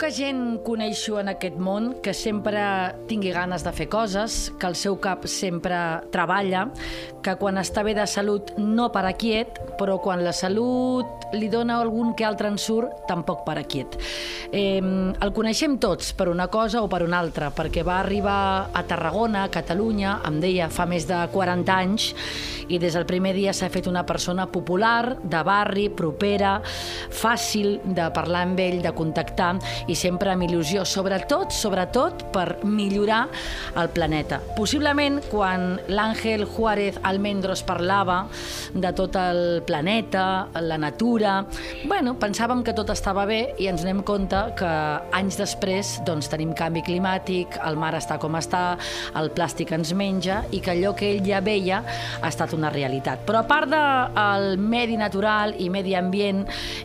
Poca gent coneixo en aquest món que sempre tingui ganes de fer coses, que el seu cap sempre treballa, que quan està bé de salut no para quiet, però quan la salut li dona algun que altre ensurt, tampoc para quiet. Eh, el coneixem tots per una cosa o per una altra, perquè va arribar a Tarragona, a Catalunya, em deia, fa més de 40 anys, i des del primer dia s'ha fet una persona popular, de barri, propera, fàcil de parlar amb ell, de contactar, i sempre amb il·lusió, sobretot, sobretot per millorar el planeta. Possiblement, quan l'Àngel Juárez Almendros parlava de tot el planeta, la natura, bueno, pensàvem que tot estava bé i ens anem compte que anys després doncs, tenim canvi climàtic, el mar està com està, el plàstic ens menja i que allò que ell ja veia ha estat una realitat. Però a part del medi natural i medi ambient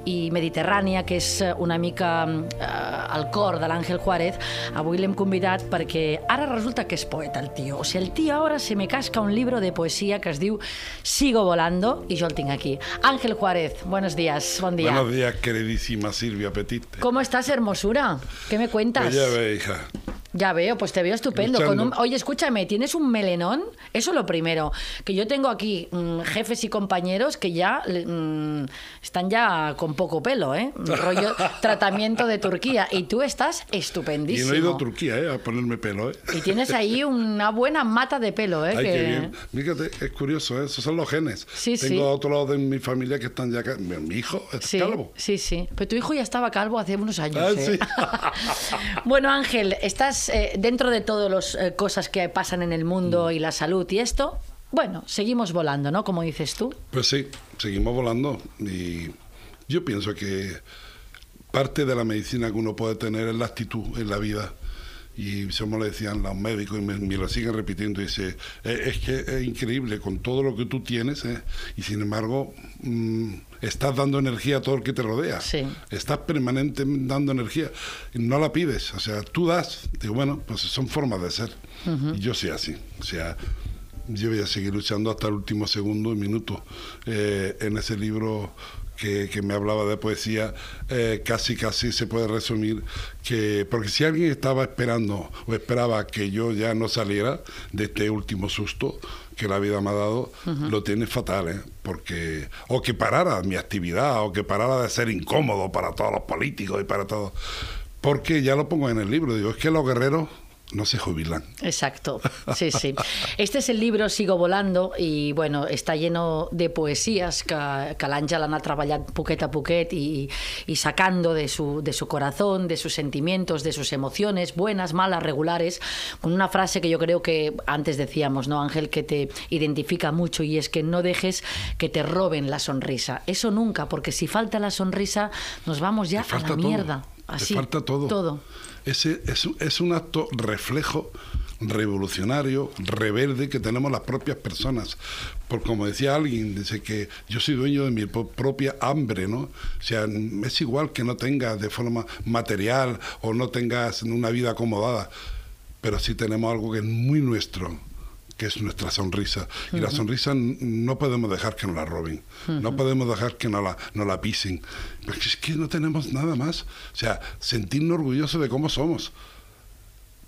i mediterrània, que és una mica eh, el cor de l'Àngel Juárez, avui l'hem convidat perquè ara resulta que és poeta el tio. O sigui, el tio ara se me casca un libro de poesía que es diu Sigo volando y yo el tengo aquí. Ángel Juárez, buenos días, buen día. Buenos días, queridísima Silvia Petite. ¿Cómo estás, hermosura? ¿Qué me cuentas? Pues ya ve, hija. Ya veo, pues te veo estupendo. Con un... Oye, escúchame, ¿tienes un melenón? Eso lo primero. Que yo tengo aquí mmm, jefes y compañeros que ya mmm, están ya con poco pelo, ¿eh? Rollo tratamiento de Turquía. Y tú estás estupendísimo. Y no he ido a Turquía, ¿eh? A ponerme pelo, ¿eh? Y tienes ahí una buena mata de pelo, ¿eh? Ay, que... qué bien. Fíjate, es curioso, ¿eh? Esos son los genes. Sí, Tengo sí. a otro lado de mi familia que están ya... Mi hijo es Sí, calvo. sí, sí. Pero tu hijo ya estaba calvo hace unos años. Ah, ¿eh? sí. bueno, Ángel, estás eh, dentro de todas las eh, cosas que pasan en el Mm. mundo y la salud y esto. Bueno, seguimos volando, ¿no? Como dices tú. Pues sí, seguimos volando y yo pienso que parte de la medicina que uno puede tener es la actitud en la vida. Y eso me lo decían los médicos y me, me lo siguen repitiendo. Dice, "Eh, es que es increíble con todo lo que tú tienes eh, y sin embargo mm, estás dando energía a todo el que te rodea. Sí. Estás permanentemente dando energía no la pides. O sea, tú das. Digo, bueno, pues son formas de ser. Y yo soy así. O sea, yo voy a seguir luchando hasta el último segundo y minuto. Eh, en ese libro que, que me hablaba de poesía, eh, casi casi se puede resumir que, porque si alguien estaba esperando o esperaba que yo ya no saliera de este último susto que la vida me ha dado, lo tiene fatal, ¿eh? porque, o que parara mi actividad, o que parara de ser incómodo para todos los políticos y para todos, porque ya lo pongo en el libro, digo, es que los guerreros no se jubilan. Exacto, sí, sí. Este és el libro Sigo volando i, bueno, està lleno de poesías que, que l'Àngel ha anat treballant poquet a poquet y sacando de su, de su corazón, de sus sentimientos, de sus emociones, buenas, malas, regulares, con una frase que yo creo que antes decíamos, ¿no, Ángel? Que te identifica mucho y es que no dejes que te roben la sonrisa. Eso nunca, porque si falta la sonrisa, nos vamos ya a la todo. mierda. Te Así, falta todo. Todo. Ese es, un- es un acto reflejo revolucionario, rebelde que tenemos las propias personas. Por como decía alguien, dice que yo soy dueño de mi propia hambre, ¿no? O sea, es igual que no tengas de forma material o no tengas una vida acomodada, pero sí tenemos algo que es muy nuestro, que es nuestra sonrisa. Y la sonrisa no podemos dejar que nos la roben, no podemos dejar que nos la, nos la pisen, porque es que no tenemos nada más. O sea, sentirnos orgullosos de cómo somos.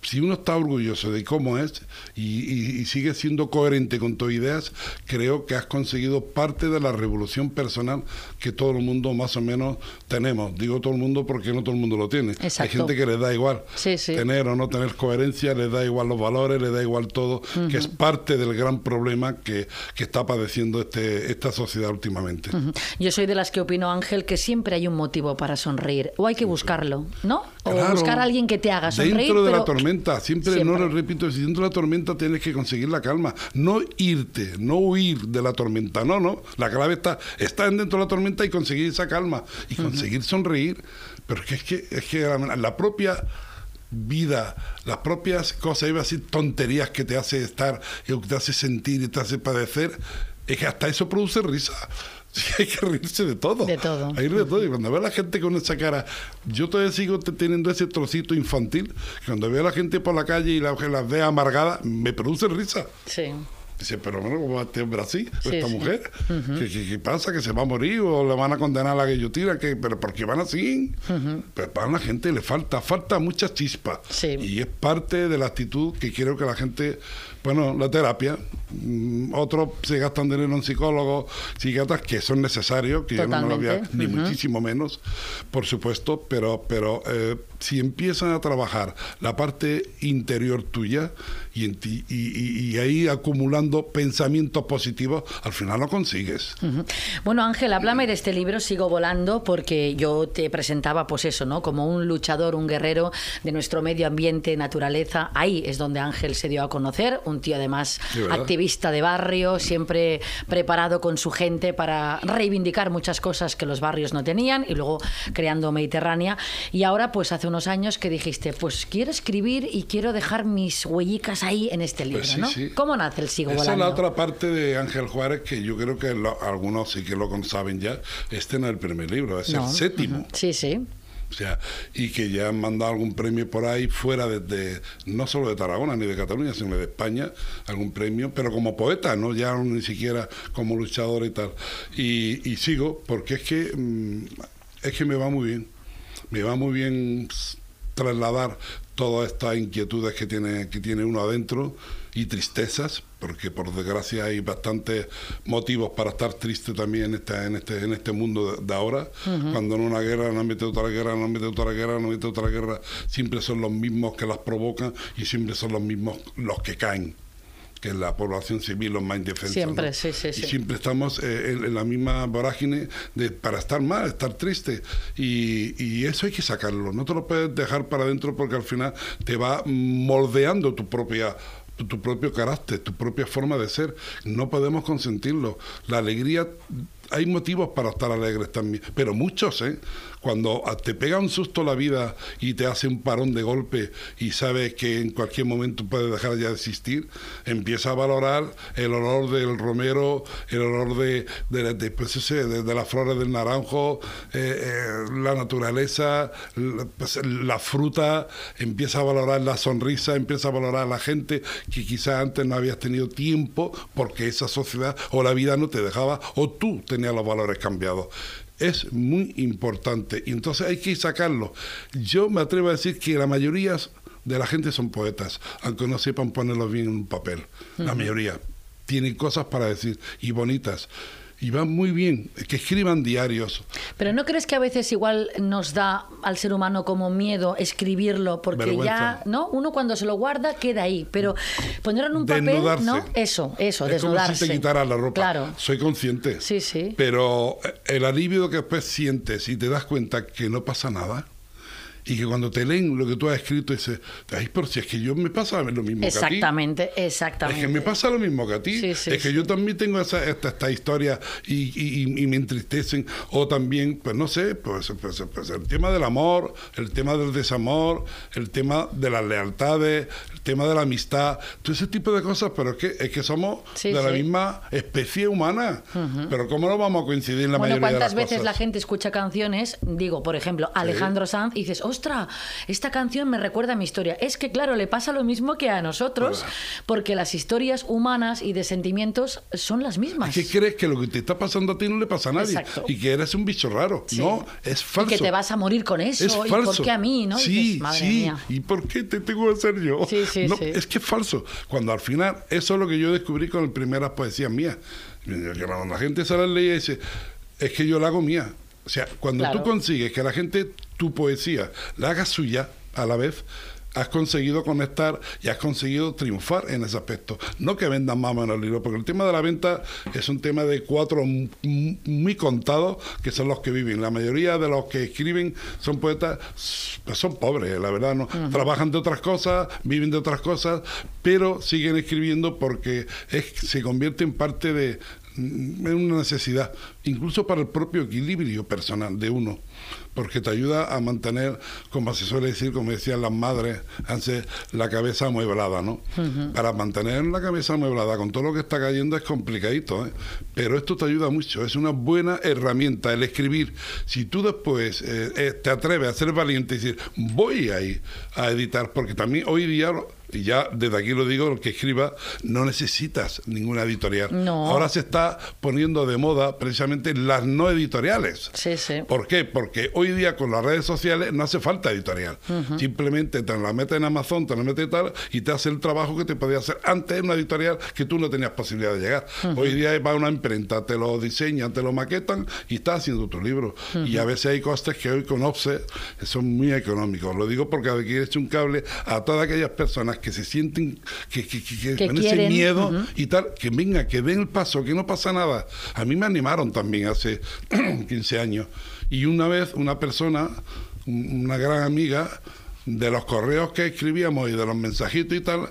Si uno está orgulloso de cómo es y, y- y sigue siendo coherente con tus ideas, creo que has conseguido parte de la revolución personal que todo el mundo más o menos tenemos. Digo todo el mundo porque no todo el mundo lo tiene. Hay gente que le da igual Sí, sí. tener o no tener coherencia, le da igual los valores, le da igual todo, que es parte del gran problema que, que está padeciendo este, esta sociedad últimamente. Yo soy de las que opino, Ángel, que siempre hay un motivo para sonreír. O hay que buscarlo, ¿no? O Claro. buscar a alguien que te haga sonreír. Dentro de pero la tormenta, siempre, no Siempre. lo repito, si dentro de la tormenta tienes que conseguir la calma, no irte, no huir de la tormenta, no, no, la clave está, estar dentro de la tormenta y conseguir esa calma y conseguir sonreír, pero es que, es que, es que la, la propia vida, las propias cosas, iba a decir tonterías que te hace estar, que te hace sentir y te hace padecer, es que hasta eso produce risa. Sí, hay que reírse de todo. De todo. Hay que reírse de todo. Y cuando veo a la gente con esa cara, yo todavía sigo te- teniendo ese trocito infantil. que Cuando veo a la gente por la calle y la, las ve amargada, me produce risa. Sí. Dice, pero bueno, ¿cómo va este hombre así? esta mujer? ¿Qué, pasa? ¿Que se va a morir o le van a condenar a la guillotina? ¿Qué, ¿Pero por qué van así? Pues para la gente le falta, falta mucha chispa. Y es parte de la actitud que quiero que la gente bueno, la terapia. Mm, otros se gastan dinero en psicólogos, psiquiatras que son necesarios, que yo no lo había, ni muchísimo menos, por supuesto, pero, pero eh, si empiezan a trabajar la parte interior tuya y, en ti, y, ahí acumulando pensamientos positivos, al final lo consigues. Bueno, Ángel, háblame de este libro, Sigo Volando, porque yo te presentaba, pues eso, ¿no? Como un luchador, un guerrero de nuestro medio ambiente, naturaleza. Ahí es donde Ángel se dio a conocer, un tío además activista de barrio, siempre preparado con su gente para reivindicar muchas cosas que los barrios no tenían y luego creando Mediterránea. Y ahora, pues hace unos años que dijiste, pues quiero escribir y quiero dejar mis huellicas ahí en este libro, pues ¿no? ¿Cómo nace el Sigo Esa es la otra parte de Ángel Juárez que yo creo que algunos sí que lo saben ya. Este no es el primer libro, es el séptimo. Sí, sí. O sea, y que ya han mandado algún premio por ahí fuera de, no solo de Tarragona ni de Cataluña, sino de España, algún premio, pero como poeta, no ya ni siquiera como luchador y tal. Y, sigo, porque es que, mm, es que me va muy bien. Me va muy bien trasladar todas estas inquietudes que tiene, que tiene uno adentro y tristezas, porque por desgracia hay bastantes motivos para estar triste también en este, en este, en este mundo de, ahora. Cuando en una guerra no mete otra guerra, no mete otra guerra, no mete otra guerra, siempre son los mismos que las provocan y siempre son los mismos los que caen que la población civil los más indefensos. Siempre, sí, sí, sí. Y siempre estamos eh, en, la misma vorágine de, para estar mal, estar triste. Y, y, eso hay que sacarlo. No te lo puedes dejar para adentro porque al final te va moldeando tu propia tu, propio carácter, tu propia forma de ser. No podemos consentirlo. La alegría hay motivos para estar alegres también, pero muchos, ¿eh? Cuando te pega un susto la vida y te hace un parón de golpe y sabes que en cualquier momento puede dejar ya de existir, empieza a valorar el olor del romero, el olor de, de, pues de, las flores del naranjo, eh, eh, la naturaleza, pues, la, fruta, empieza a valorar la sonrisa, empieza a valorar a la gente que quizás antes no habías tenido tiempo porque esa sociedad o la vida no te dejaba o tú tenías los valores cambiados es muy importante y entonces hay que sacarlo. Yo me atrevo a decir que la mayoría de la gente son poetas, aunque no sepan ponerlo bien en un papel. La mayoría tienen cosas para decir y bonitas y van muy bien, que escriban diarios. Pero ¿no crees que a veces igual nos da al ser humano como miedo escribirlo? Porque ya, ¿no? Uno cuando se lo guarda queda ahí, pero ponerlo en un papel, ¿no? Eso, eso, es desnudarse. Como si te quitaras la ropa. Claro. Soy consciente. Sí, sí. Pero el alivio que después sientes y te das cuenta que no pasa nada, y que cuando te leen lo que tú has escrito dices, ay, por si es que yo me pasa lo mismo que a ti. Exactamente, exactamente. Es que me pasa lo mismo que a ti. es que yo también tengo esa, esta, esta historia y, y, me entristecen. O también, pues no sé, pues, pues, pues, el tema del amor, el tema del desamor, el tema de las lealtades, el tema de la amistad, todo ese tipo de cosas, pero es que, es que somos de la misma especie humana. Pero ¿cómo no vamos a coincidir en la bueno, mayoría de las ¿cuántas veces la gente escucha canciones? Digo, por ejemplo, Alejandro Sanz, y dices, ostra, esta canción me recuerda a mi historia. Es que, claro, le pasa lo mismo que a nosotros, porque las historias humanas y de sentimientos son las mismas. ¿Qué crees que lo que te está pasando a ti no le pasa a nadie? Y que eres un bicho raro. No, es falso. Y que te vas a morir con eso. Es falso. ¿Y por qué a mí? ¿no? Sí, sí. ¿Y por qué te tengo que hacer yo? Sí, sí, no, Es que es falso. Cuando al final, eso es lo que yo descubrí con las primeras poesías mías. La gente se las leía y dice, es que yo la hago mía. O sea, cuando tú consigues que la gente tu poesía la haga suya a la vez, has conseguido conectar y has conseguido triunfar en ese aspecto. No que vendan más en el libro, porque el tema de la venta es un tema de cuatro muy contados que son los que viven. La mayoría de los que escriben son poetas, pues son pobres, la verdad, no trabajan de otras cosas, viven de otras cosas, pero siguen escribiendo porque es, se convierte en parte de, es una necesidad, incluso para el propio equilibrio personal de uno, porque te ayuda a mantener, como se suele decir, como decían las madres, antes, la cabeza amueblada, ¿no? Para mantener la cabeza amueblada con todo lo que está cayendo es complicadito, ¿eh? pero esto te ayuda mucho, es una buena herramienta el escribir. Si tú después eh, eh, te atreves a ser valiente y decir, voy a ir a editar, porque también hoy día y ya desde aquí lo digo, el que escriba, no necesitas ninguna editorial. No. Ahora se está poniendo de moda precisamente las no editoriales. Sí, sí. ¿Por qué? Porque hoy día con las redes sociales no hace falta editorial. Simplemente te la metes en Amazon, te la metes y tal, y te hace el trabajo que te podía hacer antes en una editorial que tú no tenías posibilidad de llegar. Hoy día va a una imprenta, te lo diseñan, te lo maquetan y estás haciendo tu libro. Y a veces hay costes que hoy con Offset son muy económicos. Lo digo porque aquí he hecho un cable a todas aquellas personas que se sienten que, que, que, Que con ese miedo y tal, que venga, que den el paso, que no pasa nada. A mí me animaron también hace 15 años. Y una vez una persona, un- una gran amiga, de los correos que escribíamos y de los mensajitos y tal,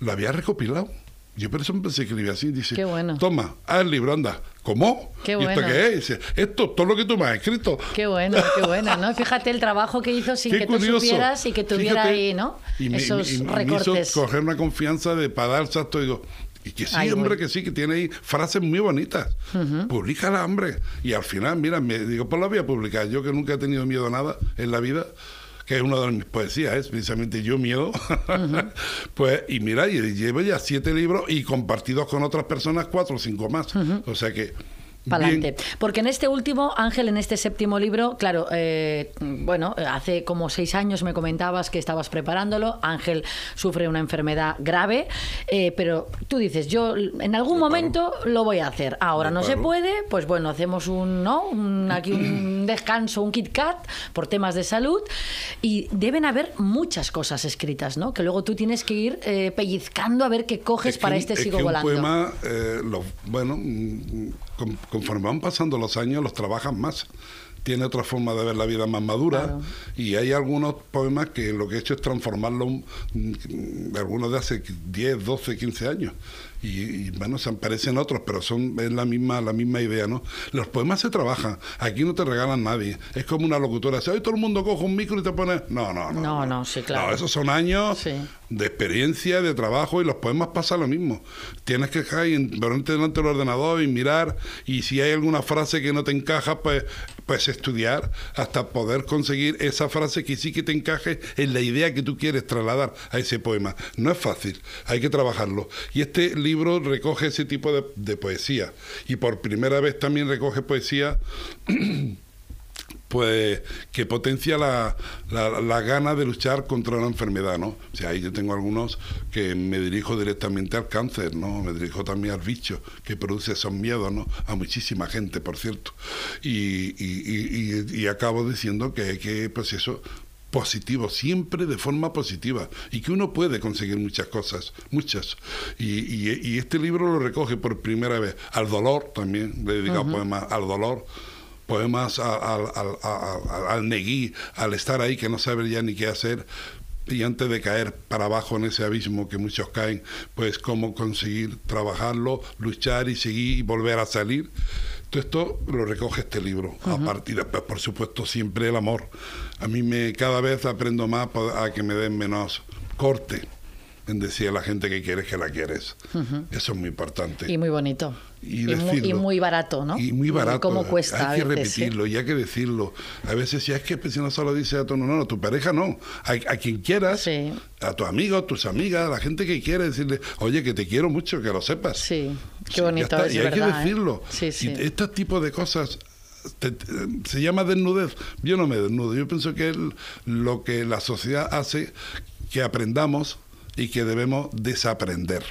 la había recopilado. Yo por eso empecé a escribir así. Dice, Qué bueno. toma, haz el libro, anda. ¿Cómo? Qué ¿Y esto bueno. qué es? Esto, todo lo que tú me has escrito. Qué bueno, qué bueno, ¿no? Fíjate el trabajo que hizo sin Qué que curioso. tú supieras y que tuviera Fíjate, ahí, ¿no? y me- Esos y y me recortes. hizo coger una confianza de para dar salto y digo, y que sí, voy. hombre, que sí, que tiene ahí frases muy bonitas. Publícala, hombre. Y al final, mira, me digo, pues la voy a publicar. Yo que nunca he tenido miedo a nada en la vida, que es una de mis poesías, es precisamente Yo Miedo. pues, y mira, y llevo ya siete libros y compartidos con otras personas cuatro o cinco más. O sea que. Para adelante. Porque en este último, Ángel, en este séptimo libro, claro, eh, bueno, hace como seis años me comentabas que estabas preparándolo. Ángel sufre una enfermedad grave, eh, pero tú dices, yo en algún momento lo voy a hacer. Ahora no se puede, pues bueno, hacemos un, ¿no? Un- aquí un descanso, un Kit Kat por temas de salud. Y deben haber muchas cosas escritas, ¿no? Que luego tú tienes que ir eh, pellizcando a ver qué coges Es que para este es sigo que volando. Un poema, eh, lo- bueno, mm, con- conforme van pasando los años, los trabajan más. Tiene otra forma de ver la vida más madura. Claro. Y hay algunos poemas que lo que he hecho es transformarlos, mm, algunos de hace 10, 12, 15 años. Y, y, bueno, se parecen otros, pero son es la misma la misma idea, ¿no? Los poemas se trabajan. Aquí no te regalan nadie. Es como una locutora. Si hoy todo el mundo coge un micro y te pone. No, no, no. No, no, sí, claro. No, esos son años Sí. de experiencia, de trabajo, y los poemas pasa lo mismo. Tienes que ponerte delante del ordenador y mirar, y si hay alguna frase que no te encaja, pues, pues estudiar hasta poder conseguir esa frase que sí que te encaje en la idea que tú quieres trasladar a ese poema. No es fácil, hay que trabajarlo. Y este libro recoge ese tipo de, poesía, y por primera vez también recoge poesía pues que potencia la, la, gana de luchar contra una enfermedad, ¿no? O sea, ahí yo tengo algunos que me dirijo directamente al cáncer, ¿no? Me dirijo también al bicho que produce esos miedos, ¿no? A muchísima gente, por cierto. Y, y, y, y- acabo diciendo que que, pues eso, positivo, siempre de forma positiva, y que uno puede conseguir muchas cosas, muchas. Y, y- y este libro lo recoge por primera vez al dolor también, le he dedicado poemas al dolor, poemas al, al, al neguí, al estar ahí que no sabe ya ni qué hacer. Y antes de caer para abajo en ese abismo que muchos caen, pues cómo conseguir trabajarlo, luchar y seguir y volver a salir. Todo esto lo recoge este libro. A partir después, por supuesto, siempre el amor. A mí me cada vez aprendo más a que me den menos corte en decir a la gente que quieres que la quieres. Eso es muy importante. Y muy bonito. Y muy, y decirlo. muy barato, ¿no? Y muy barato. ¿Cómo cuesta? Hay que a veces, sí. repetirlo y hay que decirlo. A veces, si es que si no solo dice a tu, no, no, a tu pareja no. A, a quien quieras, Sí. a tu amigo, a tus amigas, a la gente que quiere decirle, oye, que te quiero mucho, que lo sepas. Sí, Sí, qué bonito está. es, Y hay ¿verdad, que eh? decirlo. Sí, sí. Y este tipo de cosas te- te- se llama desnudez. Yo no me desnudo. Yo pienso que lo que la sociedad hace que aprendamos y que debemos desaprender.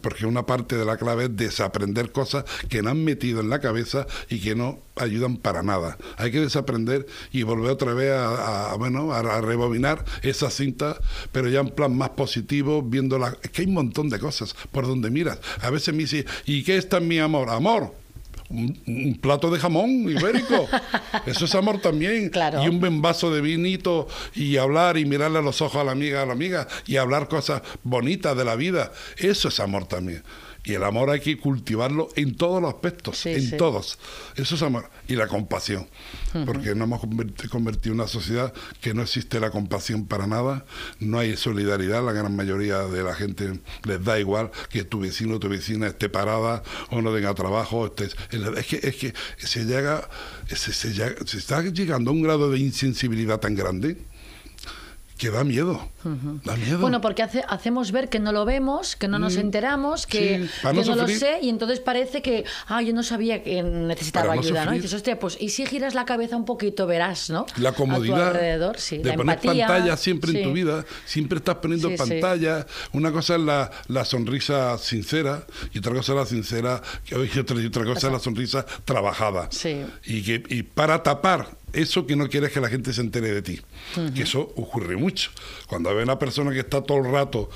Porque una parte de la clave es desaprender cosas que nos han metido en la cabeza y que no ayudan para nada. Hay que desaprender y volver otra vez a, a- bueno, a, a rebobinar esa cinta, pero ya en plan más positivo, viendo la... Es que hay un montón de cosas por donde miras. A veces me dice, ¿y qué es tan mi amor? Amor. Un, un plato de jamón ibérico. Eso es amor también. Claro. Y un buen vaso de vinito y hablar y mirarle a los ojos a la amiga, a la amiga y hablar cosas bonitas de la vida. Eso es amor también. Y el amor hay que cultivarlo en todos los aspectos, Sí, en sí. todos. Eso es amor. Y la compasión. Porque nos hemos converti- convertido en una sociedad que no existe la compasión para nada, no hay solidaridad, la gran mayoría de la gente les da igual que tu vecino o tu vecina esté parada o no tenga trabajo. esté- es, que, es que se llega, se, se llega- se está llegando a un grado de insensibilidad tan grande que da miedo. Da miedo. Bueno, porque hace- hacemos ver que no lo vemos, que no nos enteramos, que. Sí, para que no lo sé, y entonces parece que, ah, yo no sabía que necesitaba no ayuda, ¿no? Y dices, hostia, pues, y si giras la cabeza un poquito, verás, ¿no? la comodidad alrededor, sí. de la poner empatía, pantalla siempre sí. en tu vida, siempre estás poniendo pantalla. Una cosa es la, la sonrisa sincera y otra cosa es la sincera, otra, y otra cosa es la sonrisa trabajada. Sí. Y que y para tapar eso que no quieres que la gente se entere de ti, que eso ocurre mucho. Cuando hay una persona que está todo el rato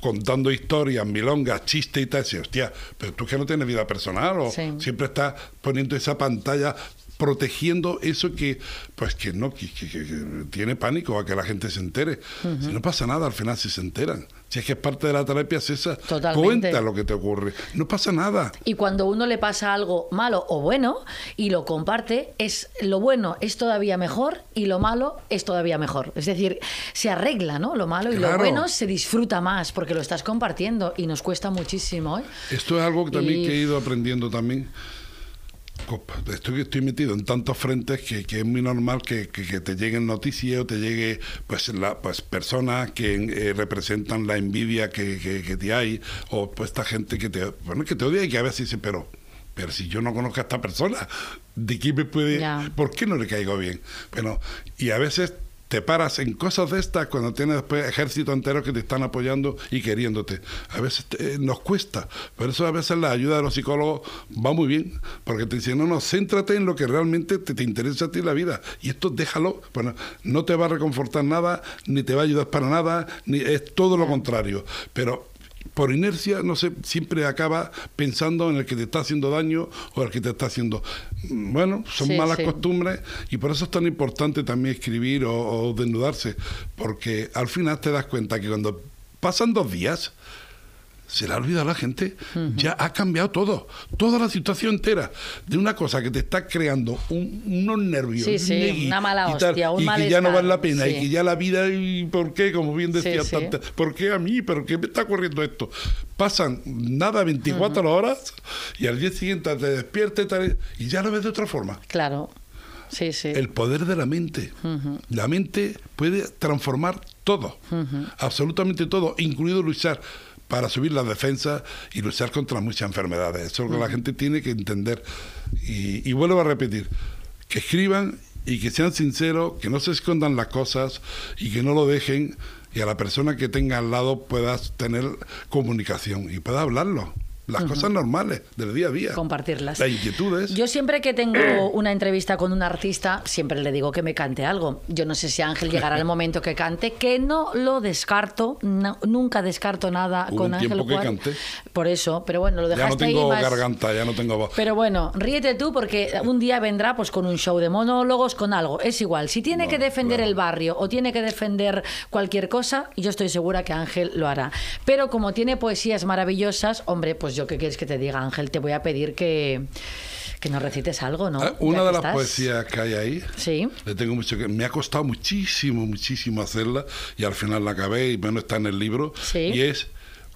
contando historias, milongas, chistes y tal, dice, hostia, pero tú que no tienes vida personal o Sí. siempre estás poniendo esa pantalla protegiendo eso que pues que no que, que- que- que tiene pánico a que la gente se entere si no pasa nada al final si se enteran si es que es parte de la terapia César Totalmente. cuenta lo que te ocurre no pasa nada Y cuando uno le pasa algo malo o bueno y lo comparte, es lo bueno es todavía mejor y lo malo es todavía mejor. Es decir, se arregla, ¿no? Lo malo y lo bueno se disfruta más porque lo estás compartiendo y nos cuesta muchísimo, ¿eh? Esto es algo que también Y- que he ido aprendiendo también. Estoy, estoy metido en tantos frentes que, que es muy normal que, que- que te lleguen noticias o te llegue pues, la, pues personas que eh, representan la envidia que, te hay o pues esta gente que te, bueno, que te odia y que a veces dice, pero, pero si yo no conozco a esta persona, ¿de qué me puede, por qué no le caigo bien? Bueno, y a veces te paras en cosas de estas cuando tienes después ejército entero que te están apoyando y queriéndote. A veces te- nos cuesta. Por eso a veces la ayuda de los psicólogos va muy bien, porque te dicen, no, no, céntrate en lo que realmente te, te interesa a ti la vida. Y esto déjalo. Bueno, no te va a reconfortar nada, ni te va a ayudar para nada, ni es todo lo contrario. Pero por inercia, no sé, siempre acaba pensando en el que te está haciendo daño o el que te está haciendo. mm, Bueno, son Sí, malas sí. costumbres y por eso es tan importante también escribir o, o desnudarse, porque al final te das cuenta que cuando pasan dos días, se le ha olvidado a la gente, ya ha cambiado todo, toda la situación entera, de una cosa que te está creando un- unos nervios, Sí, sí, negui una mala y tal, hostia, un y que ya no vale la pena, sí. y que ya la vida, y ¿por qué? Como bien decía tanta- ¿por qué a mí? ¿Pero qué me está ocurriendo esto? Pasan nada, 24 horas, y al día siguiente te despiertas y tal, y ya lo ves de otra forma. Claro. Sí, sí. El poder de la mente. La mente puede transformar todo, absolutamente todo, incluido luchar para subir la defensa y luchar contra muchas enfermedades. Eso es lo que la gente tiene que entender. Y, y vuelvo a repetir, que escriban y que sean sinceros, que no se escondan las cosas y que no lo dejen y a la persona que tenga al lado puedas tener comunicación y pueda hablarlo. Las cosas normales del día a día. compartirlas. Las inquietudes. Yo siempre que tengo una entrevista con un artista, siempre le digo que me cante algo. Yo no sé si Ángel llegará el momento que cante, que no lo descarto, no- nunca descarto nada Hubo con un Ángel. que canté. Por eso, pero bueno, lo ya dejaste no tengo ahí más... garganta, ya no tengo voz. Pero bueno, ríete tú porque un día vendrá pues con un show de monólogos, con algo. Es igual, si tiene No, que defender claro. el barrio o tiene que defender cualquier cosa, yo estoy segura que Ángel lo hará. Pero como tiene poesías maravillosas, hombre, pues yo qué quieres que te diga, Ángel, te voy a pedir que, que nos recites algo, ¿no? Ah, Una de las estás. poesías que hay ahí, Sí. le tengo mucho que. Me ha costado muchísimo, muchísimo hacerla y al final la acabé y bueno, está en el libro. Sí. Y es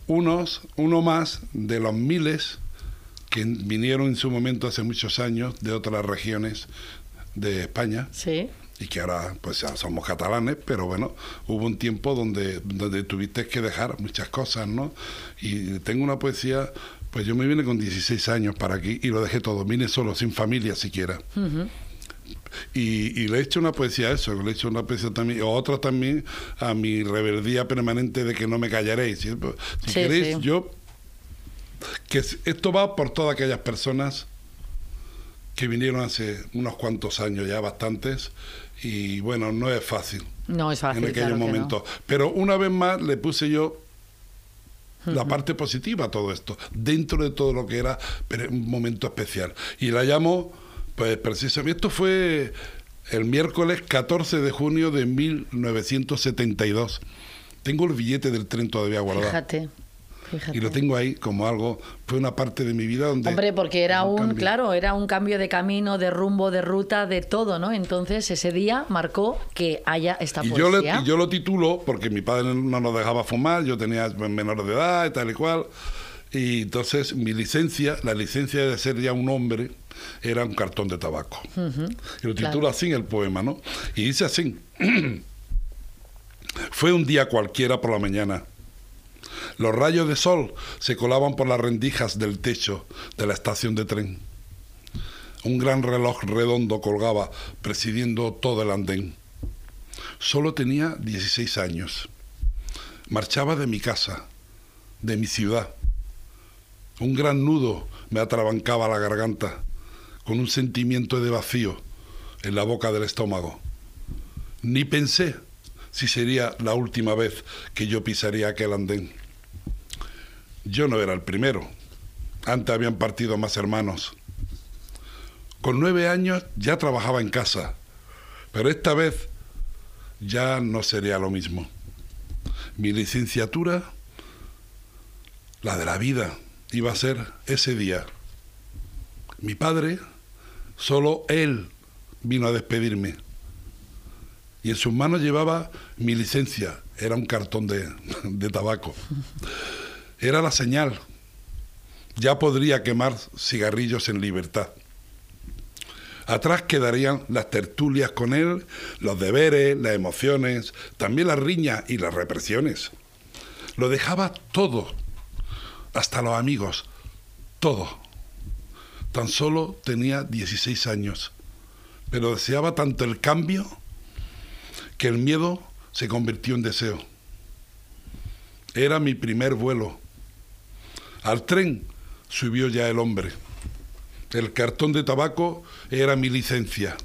unos, uno más de los miles que vinieron en su momento hace muchos años de otras regiones de España Sí. Y que ahora pues ya somos catalanes, pero bueno, hubo un tiempo donde, donde tuviste que dejar muchas cosas, ¿no? Y tengo una poesía, pues yo me vine con 16 años para aquí y lo dejé todo, vine solo, sin familia siquiera. Y, y le he hecho una poesía a eso, le he hecho una poesía también, o otra también a mi rebeldía permanente de que no me callaréis. Si, si Sí, queréis, sí. yo. que esto va por todas aquellas personas que vinieron hace unos cuantos años ya, bastantes, y bueno, no es fácil No es fácil. en aquellos claro no. momentos. Pero una vez más le puse yo la parte positiva a todo esto, dentro de todo lo que era un momento especial. Y la llamo, pues precisamente, esto fue el miércoles 14 de junio de 1972. Tengo el billete del tren todavía guardado. Fíjate. Fíjate. Y lo tengo ahí como algo, fue una parte de mi vida donde... Hombre, porque era un, cambio. claro, era un cambio de camino, de rumbo, de ruta, de todo, ¿no? Entonces ese día marcó que haya esta Y yo, poesía. le, y yo lo titulo porque mi padre no nos dejaba fumar, yo tenía menor de edad y tal y cual. Y entonces mi licencia, la licencia de ser ya un hombre, era un cartón de tabaco. y lo titulo claro. así en el poema, ¿no? Y dice así. Fue un día cualquiera por la mañana. Los rayos de sol se colaban por las rendijas del techo de la estación de tren. Un gran reloj redondo colgaba, presidiendo todo el andén. Solo tenía 16 años. Marchaba de mi casa, de mi ciudad. Un gran nudo me atrabancaba la garganta, con un sentimiento de vacío en la boca del estómago. Ni pensé si sería la última vez que yo pisaría aquel andén. Yo no era el primero. Antes habían partido más hermanos. Con nueve años ya trabajaba en casa, pero esta vez ya no sería lo mismo. Mi licenciatura, la de la vida, iba a ser ese día. Mi padre, solo él vino a despedirme. Y en sus manos llevaba mi licencia, era un cartón de, de tabaco. Era la señal. Ya podría quemar cigarrillos en libertad. Atrás quedarían las tertulias con él, los deberes, las emociones, también las riñas y las represiones. Lo dejaba todo, hasta los amigos, todo. Tan solo tenía 16 años, pero deseaba tanto el cambio que el miedo se convirtió en deseo. Era mi primer vuelo. Al tren subió ya el hombre. El cartón de tabaco era mi licencia.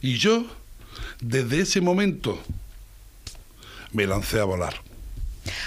Y yo, desde ese momento, me lancé a volar.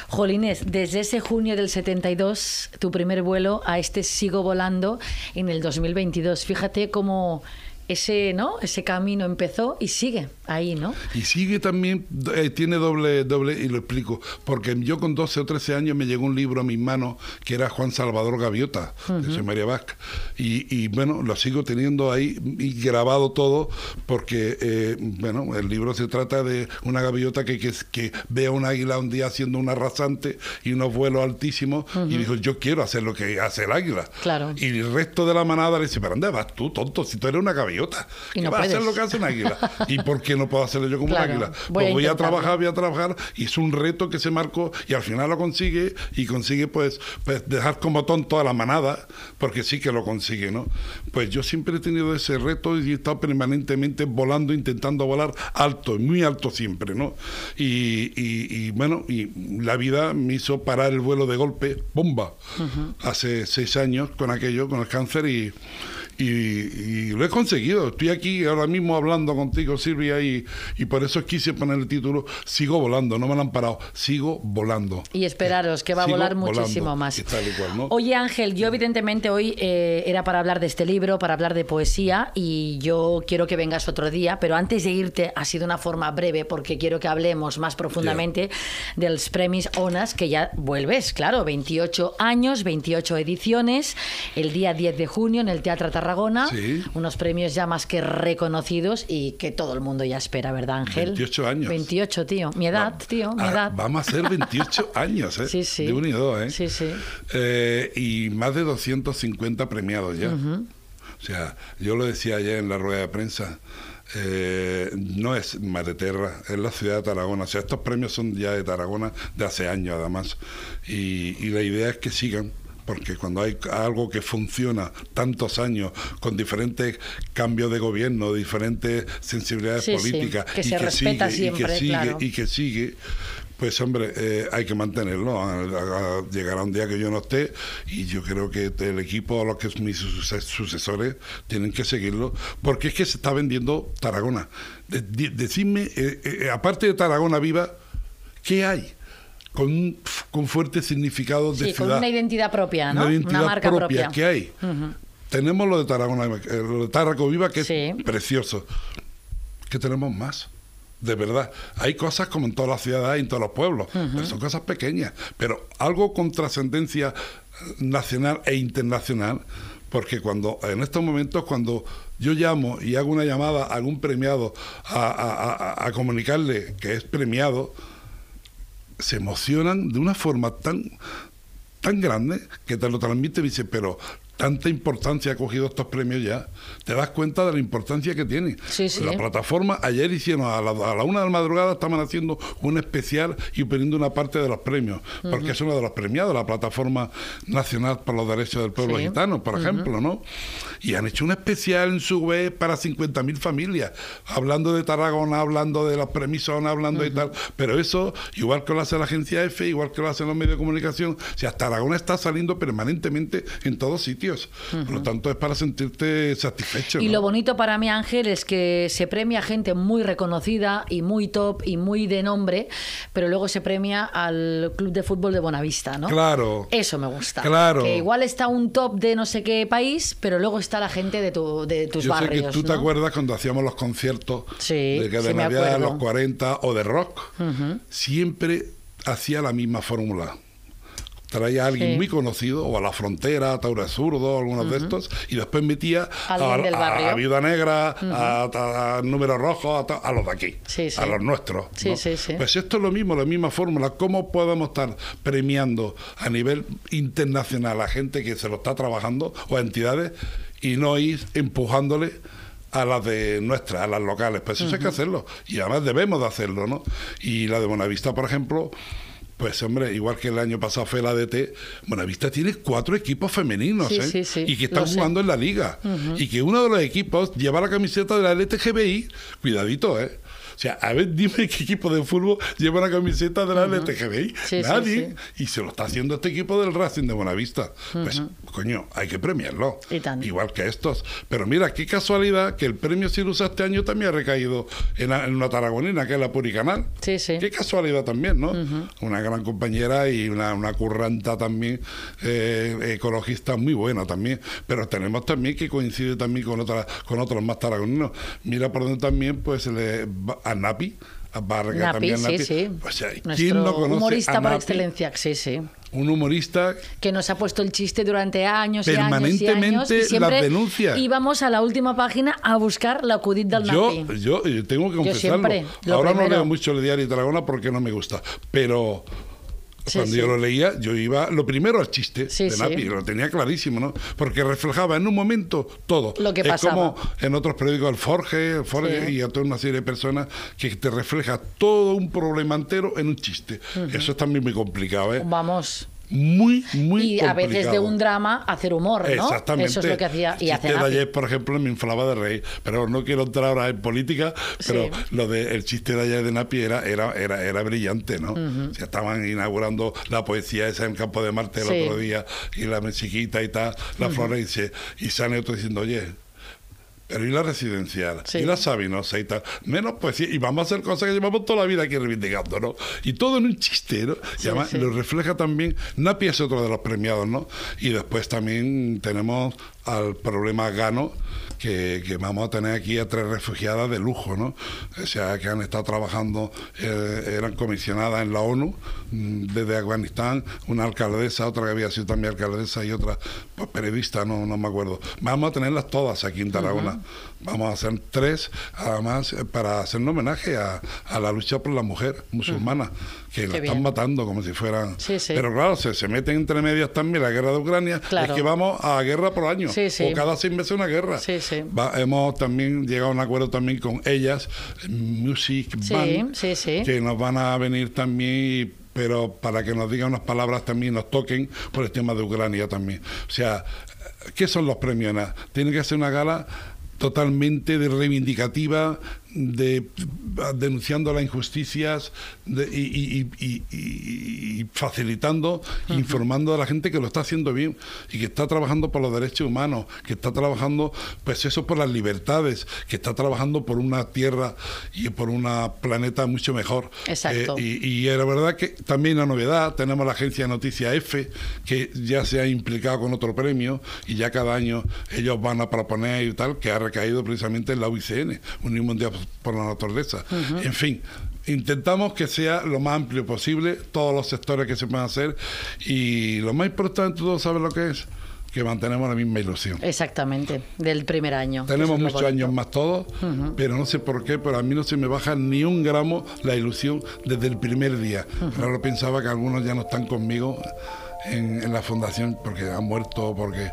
Jolines, desde ese junio del 72, tu primer vuelo a este sigo volando en el 2022. Fíjate cómo ese, ¿no? ese camino empezó y sigue ahí, ¿no? Y sigue también, eh, tiene doble, doble, y lo explico, porque yo con 12 o 13 años me llegó un libro a mis manos que era Juan Salvador Gaviota, de María Vázquez, y, bueno, lo sigo teniendo ahí y grabado todo, porque, eh, bueno, el libro se trata de una gaviota que, que, que, ve a un águila un día haciendo un arrasante y unos vuelos altísimos, y dijo, yo quiero hacer lo que hace el águila. Claro. Y el resto de la manada le dice, pero ¿dónde vas tú, tonto? Si tú eres una gaviota, Y ¿qué no vas a hacer lo que hace un águila? ¿Y por qué no puedo hacerlo yo como Claro, un águila? voy pues voy a trabajar, voy a trabajar, y es un reto que se marcó y al final lo consigue y consigue pues, pues dejar como tonto a la manada, porque sí que lo consigue, ¿no? Pues yo siempre he tenido ese reto y he estado permanentemente volando, intentando volar alto, muy alto siempre, ¿no? Y, y- y, bueno, y la vida me hizo parar el vuelo de golpe, bomba, hace seis años con aquello, con el cáncer y... Y, y lo he conseguido. Estoy aquí ahora mismo hablando contigo, Silvia, y, y por eso quise poner el título Sigo volando. No me lo han parado. Sigo volando. Y esperaros, que va a Sigo volar muchísimo volando, más. cual, ¿no? Oye Ángel, yo evidentemente hoy eh, era para hablar de este libro, para hablar de poesía y yo quiero que vengas otro día, pero antes de irte ha sido una forma breve porque quiero que hablemos más profundamente de los premios ONAS, que ya vuelves, claro, 28 años, 28 ediciones, el día 10 de junio en el Teatro Tarragona, Sí. unos premios ya más que reconocidos y que todo el mundo ya espera, ¿verdad Ángel? 28 años. 28, tío, mi edad, Va- tío, mi ah, edad. Vamos a ser 28 años, ¿eh? Sí, sí. De un y dos, ¿eh? Sí, sí. Eh, y más de 250 premiados ya. O sea, yo lo decía ayer en la rueda de prensa. eh, no es Mareterra, es la ciudad de Tarragona. O sea, estos premios son ya de Tarragona de hace años, además. Y, y la idea es que sigan, porque cuando hay algo que funciona tantos años, con diferentes cambios de gobierno, diferentes sensibilidades Sí, sí, políticas, que y se respeta sigue, y que siempre, sigue, claro. y que sigue, pues hombre, eh, hay que mantenerlo. Llegará un día que yo no esté y yo creo que el equipo, los que mis suces- sucesores, tienen que seguirlo, porque es que se está vendiendo Tarragona. De- de- decidme, eh, eh, aparte de Tarragona Viva, ¿qué hay? Con, un- con fuerte significado de Sí, con ciudad. una identidad propia, ¿no? Una identidad marca propia. ¿Qué hay? Tenemos lo de Tarragona, eh, lo de Tarraco Viva, que Sí. es precioso. ¿Qué tenemos más? De verdad, hay cosas como en todas las ciudades, en todos los pueblos, pero son cosas pequeñas, pero algo con trascendencia eh, nacional e internacional, porque cuando en estos momentos cuando yo llamo y hago una llamada a algún premiado a, a- a- a comunicarle que es premiado, se emocionan de una forma tan tan grande que te lo transmite y dice, pero tanta importancia ha cogido estos premios ya, te das cuenta de la importancia que tiene. Sí, sí. La plataforma, ayer hicieron, a la, a la una de la madrugada estaban haciendo un especial y poniendo una parte de los premios, porque es uno de los premiados, la Plataforma Nacional por los Derechos del Pueblo Sí. Gitano, por ejemplo, ¿no? Y han hecho un especial en su web para 50.000 familias, hablando de Tarragona, hablando de las premisonas, hablando de tal, pero eso, igual que lo hace la agencia F, igual que lo hacen los medios de comunicación, o sea, Tarragona está saliendo permanentemente en todos sitios, por lo tanto es para sentirte satisfecho. Y ¿no? lo bonito para mí, Ángel, es que se premia gente muy reconocida y muy top y muy de nombre, pero luego se premia al Club de Fútbol de Bonavista, ¿no? Claro. Eso me gusta. Claro. Que igual está un top de no sé qué país, pero luego está la gente de, tu, de tus Yo sé que tú te acuerdas cuando hacíamos los conciertos Sí, de que sí de me Navidad, los 40 o de rock, siempre hacía la misma fórmula. Traía a alguien Sí. muy conocido, o a la frontera, a Taura Zurdo, algunos de estos, y después metía a, a- a Viuda Negra, a, a Número Rojo, a, los de aquí, Sí, sí. a los nuestros. ¿no? sí, sí. Pues esto es lo mismo, la misma fórmula. ¿Cómo podemos estar premiando a nivel internacional a gente que se lo está trabajando o a entidades y no ir empujándole a las de nuestras, a las locales? Pues eso hay que hacerlo. Y además debemos de hacerlo, ¿no? Y la de Bonavista, por ejemplo. Pues hombre, igual que el año pasado fue la DT, Bonavista tiene cuatro equipos femeninos, Sí, ¿eh? sí, sí, y que están sé. jugando en la liga. Y que uno de los equipos lleva la camiseta de la LTGBI. Cuidadito, ¿eh? O sea, a ver, dime qué equipo de fútbol lleva la camiseta de la LTGBI. Sí, sí, Nadie. sí. Y se lo está haciendo este equipo del Racing de Buenavista. Pues, coño, hay que premiarlo. Y. Igual que estos. Pero mira, qué casualidad que el premio Cirusa este año también ha recaído en, la- en una taragonina, que es la Puricanal. Sí, sí. Qué casualidad también, ¿no? Una gran compañera y una, una curranta también, eh, ecologista muy buena también. Pero tenemos también que coincide también con, otras con otros más taragoninos. Mira por donde también, pues, le, a Napi. A Vargas Napi, también sí, Napi. sí. O sea, ¿quién Nuestro no conoce humorista a por Napi? excelencia, sí, sí. Un humorista Que nos ha puesto el chiste durante años y años y Permanentemente años. Y las siempre denuncia. íbamos a la última página a buscar la acudit del Yo, Napi. yo, yo tengo que confesarlo. siempre, lo Ahora no primero. leo mucho el diario Tarragona porque no me gusta. Pero Sí, cuando sí. yo lo leía, yo iba lo primero al chiste Sí, de. Napi, lo tenía clarísimo, ¿no? Porque reflejaba en un momento todo. Lo que es pasaba. como en otros periódicos, el Forge, el Forge y a toda una serie de personas que te refleja todo un problema entero en un chiste. Eso es también muy complicado, ¿eh? Vamos. Muy, muy y a veces de complicado. un drama hacer humor, ¿no? Exactamente. Eso es lo que hacía y hace de ayer, por ejemplo, me inflaba de reír. Pero no quiero entrar ahora en política, pero Sí. lo de el chiste de ayer de Napi era, era, era, era brillante, ¿no? O sea, estaban inaugurando la poesía esa en Campo de Marte el Sí. otro día, y la chiquita y tal, la flores, y, se- y sale otro diciendo, oye, pero y la residencial, Sí. y la Sabinosa y tal, menos poesía, y vamos a hacer cosas que llevamos toda la vida aquí reivindicando, ¿no? Y todo en un chiste, ¿no? Y Sí, además sí. lo refleja también, Napi es otro de los premiados, ¿no? Y después también tenemos al problema Gano, que, que vamos a tener aquí a tres refugiadas de lujo, ¿no? O sea, que han estado trabajando, eh, eran comisionadas en la ONU mm, desde Afganistán, una alcaldesa, otra que había sido también alcaldesa y otra pues, periodista, no, no me acuerdo. Vamos a tenerlas todas aquí en Tarragona. Vamos a hacer tres, además, eh, para hacer un homenaje a, a la lucha por la mujer musulmana, que la están matando como si fueran... Sí, sí. Pero claro, se, se meten entre medias también la guerra de Ucrania. Claro. Es que vamos a guerra por año. Sí, sí. O cada seis meses una guerra. Sí, sí. Va- hemos también llegado a un acuerdo también con ellas, Music Band, sí, sí. que nos van a venir también, pero para que nos digan unas palabras también, nos toquen por el tema de Ucrania también. O sea, ¿qué son los premios? Tiene que ser una gala totalmente de reivindicativa, de denunciando las injusticias de- y, y- y- y- y facilitando, informando a la gente que lo está haciendo bien y que está trabajando por los derechos humanos, que está trabajando, pues eso, por las libertades, que está trabajando por una tierra y por un planeta mucho mejor. Exacto. Eh, y, la verdad que también la novedad, tenemos la agencia de Noticia F, que ya se ha implicado con otro premio y ya cada año ellos van a proponer y tal, que ha recaído precisamente en la UICN, Unión Mundial por la Naturaleza. En fin. Intentamos que sea lo más amplio posible, todos los sectores que se puedan hacer y lo más importante, ¿tú sabes lo que es? Que mantenemos la misma ilusión. Exactamente, del primer año. Tenemos muchos años más todos, pero no sé por qué, pero a mí no se me baja ni un gramo la ilusión desde el primer día. Claro, pensaba que algunos ya no están conmigo en, en la fundación porque han muerto, porque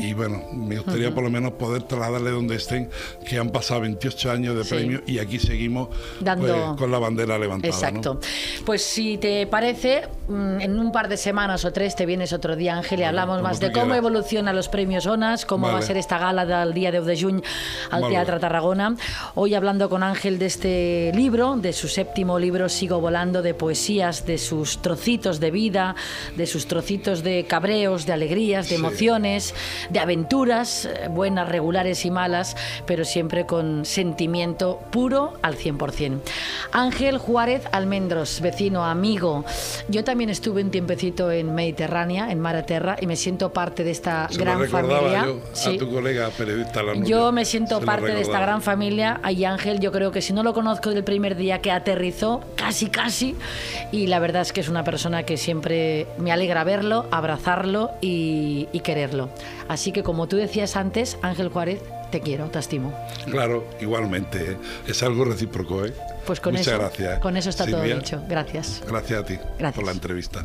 y bueno, me gustaría por lo menos poder trasladarle donde estén que han pasado 28 años de Sí. premio y aquí seguimos Dando- pues, con la bandera levantada. ¿no? Exacto. Pues si te parece, mm, en un par de semanas o tres te vienes otro día, Ángel, y hablamos más de cómo quieras. evolucionan los premios ONAS, cómo va a Vale. ser esta gala del día 10 de junio al Vale. Teatro Tarragona. Hoy hablando con Ángel de este libro, de su séptimo libro, Sigo Volando, de poesías, de sus trocitos de vida, de sus trocitos de cabreos, de alegrías, de Sí. emociones, de aventuras, eh, buenas, regulares y malas, pero siempre con sentimiento puro al 100%. Ángel Juárez Almendros, vecino, amigo. Yo también estuve un tiempecito en Mediterránea, en Maraterra, y me siento parte de esta Se gran familia. yo Sí. a tu colega periodista la Yo me siento Se parte de esta gran familia. Y Ángel, yo creo que si no lo conozco del primer día que aterrizó, casi, casi. Y la verdad es que es una persona que siempre me alegra verlo, abrazarlo y, y quererlo. Así que, como tú decías antes, Ángel Juárez, te quiero, te estimo. Claro, igualmente. ¿eh? Es algo recíproco, ¿eh? Pues con Muchas eso, gracias. con eso está todo dicho. Gracias. Gracias a ti Gracias. por la entrevista.